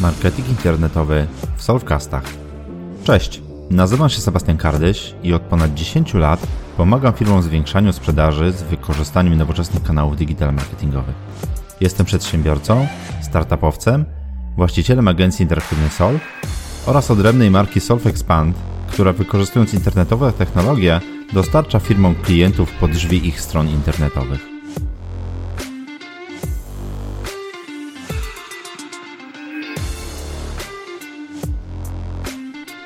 Marketing internetowy w Solvecastach. Cześć, nazywam się Sebastian Kardyś i od ponad 10 lat pomagam firmom w zwiększaniu sprzedaży z wykorzystaniem nowoczesnych kanałów digital marketingowych. Jestem przedsiębiorcą, startupowcem, właścicielem agencji interaktywnej Solve oraz odrębnej marki Solve Expand, która wykorzystując internetowe technologie dostarcza firmom klientów pod drzwi ich stron internetowych.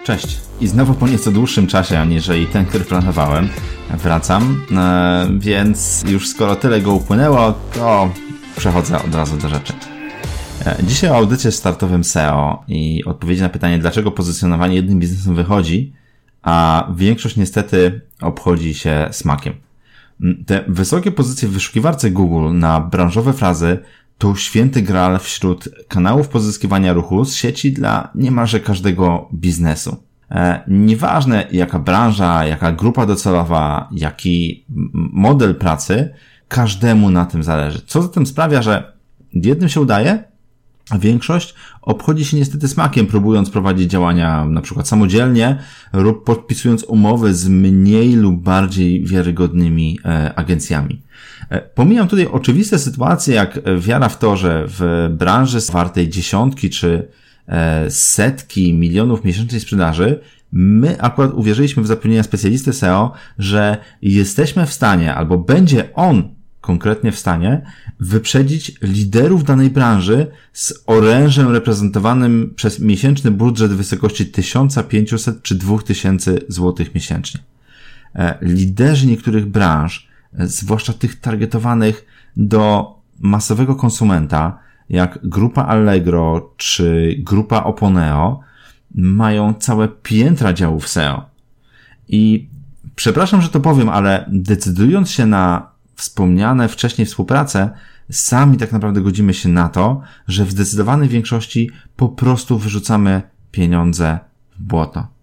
Cześć. I znowu po nieco dłuższym czasie, aniżeli ten, który planowałem, wracam. E, więc już skoro tyle go upłynęło, to przechodzę od razu do rzeczy. E, dzisiaj o audycie startowym SEO i odpowiedzi na pytanie, dlaczego pozycjonowanie jednym biznesem wychodzi, a większość niestety obchodzi się smakiem. Te wysokie pozycje w wyszukiwarce Google na branżowe frazy to święty graal wśród kanałów pozyskiwania ruchu z sieci dla niemalże każdego biznesu. E, nieważne jaka branża, jaka grupa docelowa, jaki model pracy, każdemu na tym zależy. Co zatem sprawia, że jednym się udaje, a większość obchodzi się niestety smakiem, próbując prowadzić działania na przykład samodzielnie lub podpisując umowy z mniej lub bardziej wiarygodnymi e, agencjami. E, pomijam tutaj oczywiste sytuacje, jak wiara w to, że w branży wartej dziesiątki czy e, setki milionów miesięcznej sprzedaży, my akurat uwierzyliśmy w zapewnienia specjalisty SEO, że jesteśmy w stanie, albo będzie on konkretnie w stanie wyprzedzić liderów danej branży z orężem reprezentowanym przez miesięczny budżet w wysokości 1500 czy 2000 zł miesięcznie. E, liderzy niektórych branż, e, zwłaszcza tych targetowanych do masowego konsumenta, jak grupa Allegro czy grupa Oponeo, mają całe piętra działów SEO. I przepraszam, że to powiem, ale decydując się na wspomniane wcześniej współprace, sami tak naprawdę godzimy się na to, że w zdecydowanej większości po prostu wyrzucamy pieniądze w błoto.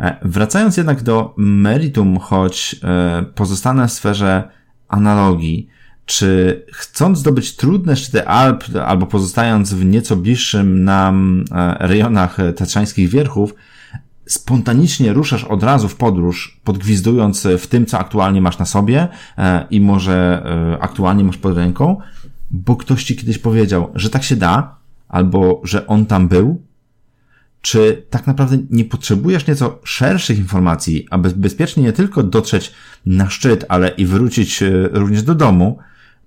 E, wracając jednak do meritum, choć e, pozostanę w sferze analogii, czy chcąc zdobyć trudne szczyty Alp, albo pozostając w nieco bliższym nam e, rejonach tatrzańskich wierchów, spontanicznie ruszasz od razu w podróż, podgwizdując w tym, co aktualnie masz na sobie i może aktualnie masz pod ręką, bo ktoś ci kiedyś powiedział, że tak się da, albo że on tam był, czy tak naprawdę nie potrzebujesz nieco szerszych informacji, aby bezpiecznie nie tylko dotrzeć na szczyt, ale i wrócić e, również do domu,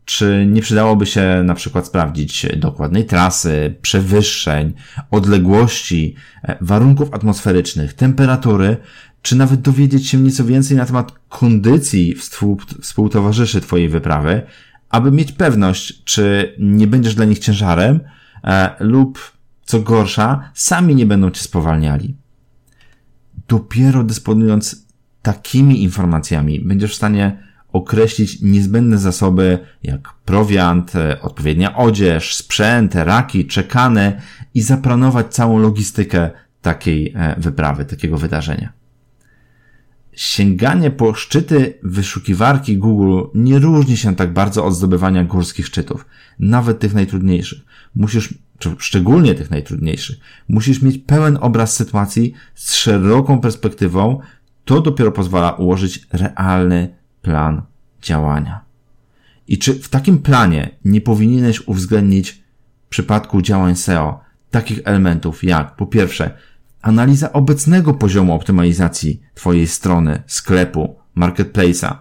czy nie przydałoby się na przykład sprawdzić dokładnej trasy, przewyższeń, odległości, e, warunków atmosferycznych, temperatury, czy nawet dowiedzieć się nieco więcej na temat kondycji współtowarzyszy Twojej wyprawy, aby mieć pewność, czy nie będziesz dla nich ciężarem, e, lub co gorsza, sami nie będą Cię spowalniali. Dopiero dysponując takimi informacjami będziesz w stanie określić niezbędne zasoby jak prowiant, e, odpowiednia odzież, sprzęt, raki, czekane i zaplanować całą logistykę takiej e, wyprawy, takiego wydarzenia. Sięganie po szczyty wyszukiwarki Google nie różni się tak bardzo od zdobywania górskich szczytów, nawet tych najtrudniejszych. Musisz, szczególnie tych najtrudniejszych, musisz mieć pełen obraz sytuacji z szeroką perspektywą. To dopiero pozwala ułożyć realny plan działania. I czy w takim planie nie powinieneś uwzględnić w przypadku działań SEO takich elementów jak po pierwsze analiza obecnego poziomu optymalizacji Twojej strony, sklepu, marketplace'a,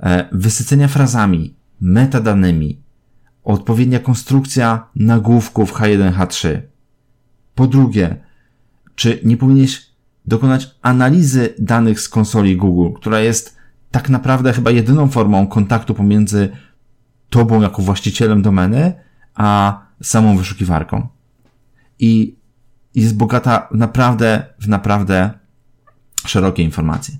e, wysycenia frazami, metadanymi, odpowiednia konstrukcja nagłówków H1, H3. Po drugie, czy nie powinieneś dokonać analizy danych z konsoli Google, która jest tak naprawdę chyba jedyną formą kontaktu pomiędzy tobą jako właścicielem domeny, a samą wyszukiwarką. I jest bogata naprawdę, w naprawdę szerokie informacje.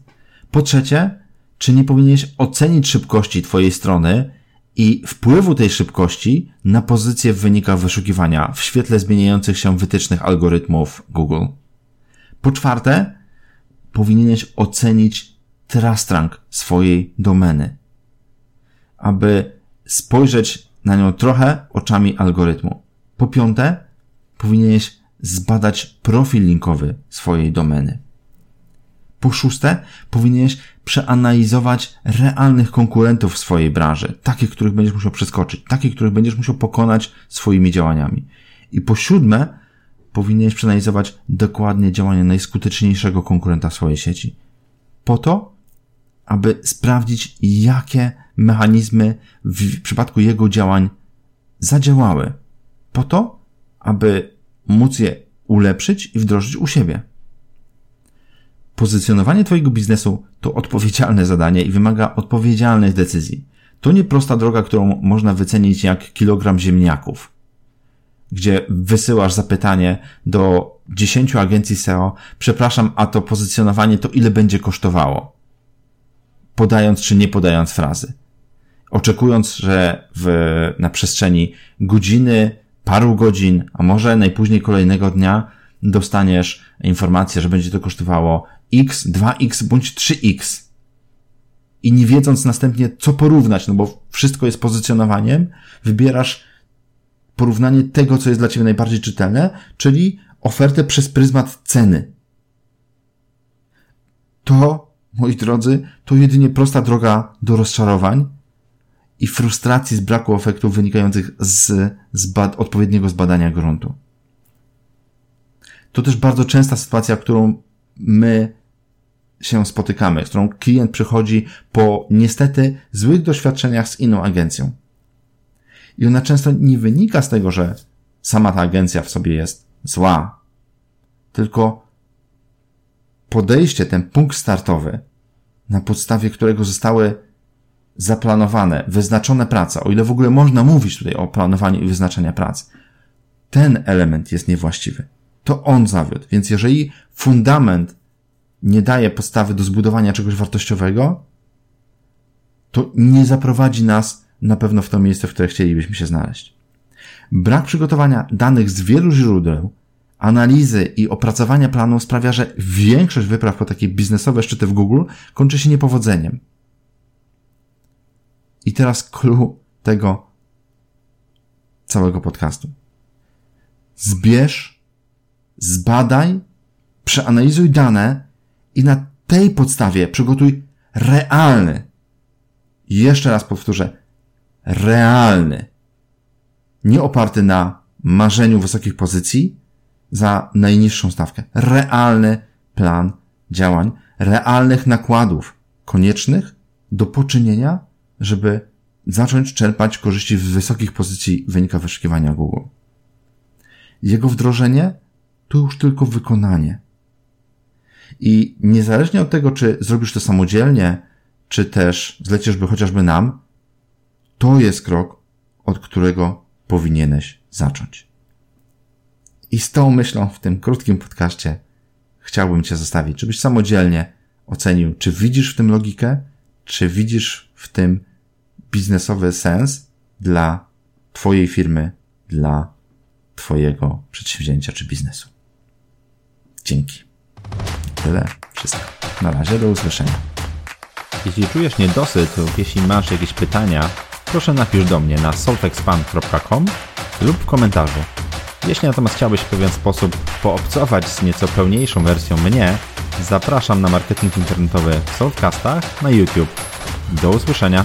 Po trzecie, czy nie powinieneś ocenić szybkości Twojej strony i wpływu tej szybkości na pozycję w wynikach wyszukiwania w świetle zmieniających się wytycznych algorytmów Google? Po czwarte, powinieneś ocenić trust rank swojej domeny, aby spojrzeć na nią trochę oczami algorytmu. Po piąte, powinieneś zbadać profil linkowy swojej domeny. Po szóste, powinieneś przeanalizować realnych konkurentów w swojej branży, takich, których będziesz musiał przeskoczyć, takich, których będziesz musiał pokonać swoimi działaniami. I po siódme, powinieneś przeanalizować dokładnie działania najskuteczniejszego konkurenta w swojej sieci. Po to, aby sprawdzić, jakie mechanizmy w przypadku jego działań zadziałały. Po to, aby móc je ulepszyć i wdrożyć u siebie. Pozycjonowanie Twojego biznesu to odpowiedzialne zadanie i wymaga odpowiedzialnych decyzji. To nie prosta droga, którą można wycenić jak kilogram ziemniaków, gdzie wysyłasz zapytanie do 10 agencji SEO, przepraszam, a to pozycjonowanie to ile będzie kosztowało? Podając czy nie podając frazy. Oczekując, że w, na przestrzeni godziny, paru godzin, a może najpóźniej kolejnego dnia dostaniesz informację, że będzie to kosztowało x, 2x bądź 3x. I nie wiedząc następnie, co porównać, no bo wszystko jest pozycjonowaniem, wybierasz porównanie tego, co jest dla Ciebie najbardziej czytelne, czyli ofertę przez pryzmat ceny. To, moi drodzy, to jedynie prosta droga do rozczarowań, i frustracji z braku efektów wynikających z, z bad, odpowiedniego zbadania gruntu. To też bardzo częsta sytuacja, którą my się spotykamy, z którą klient przychodzi po niestety złych doświadczeniach z inną agencją. I ona często nie wynika z tego, że sama ta agencja w sobie jest zła, tylko podejście, ten punkt startowy, na podstawie którego zostały zaplanowane, wyznaczone prace, o ile w ogóle można mówić tutaj o planowaniu i wyznaczeniu prac, ten element jest niewłaściwy. To on zawiódł. Więc jeżeli fundament nie daje podstawy do zbudowania czegoś wartościowego, to nie zaprowadzi nas na pewno w to miejsce, w które chcielibyśmy się znaleźć. Brak przygotowania danych z wielu źródeł, analizy i opracowania planu sprawia, że większość wypraw po takie biznesowe szczyty w Google kończy się niepowodzeniem. I teraz clue tego całego podcastu. Zbierz, zbadaj, przeanalizuj dane i na tej podstawie przygotuj realny, jeszcze raz powtórzę, realny, nie oparty na marzeniu wysokich pozycji za najniższą stawkę, realny plan działań, realnych nakładów koniecznych do poczynienia żeby zacząć czerpać korzyści w wysokich pozycji wynika wyszukiwania Google. Jego wdrożenie to już tylko wykonanie. I niezależnie od tego, czy zrobisz to samodzielnie, czy też zleciszby chociażby nam, to jest krok, od którego powinieneś zacząć. I z tą myślą w tym krótkim podcaście chciałbym Cię zostawić, żebyś samodzielnie ocenił, czy widzisz w tym logikę, czy widzisz w tym biznesowy sens dla Twojej firmy, dla Twojego przedsięwzięcia czy biznesu. Dzięki. Tyle. Wszystko. Na razie do usłyszenia. Jeśli czujesz niedosyt lub jeśli masz jakieś pytania, proszę napisz do mnie na soltexpan.com lub w komentarzu. Jeśli natomiast chciałbyś w pewien sposób poobcować z nieco pełniejszą wersją mnie, zapraszam na marketing internetowy w Soulcastach na YouTube. Do usłyszenia.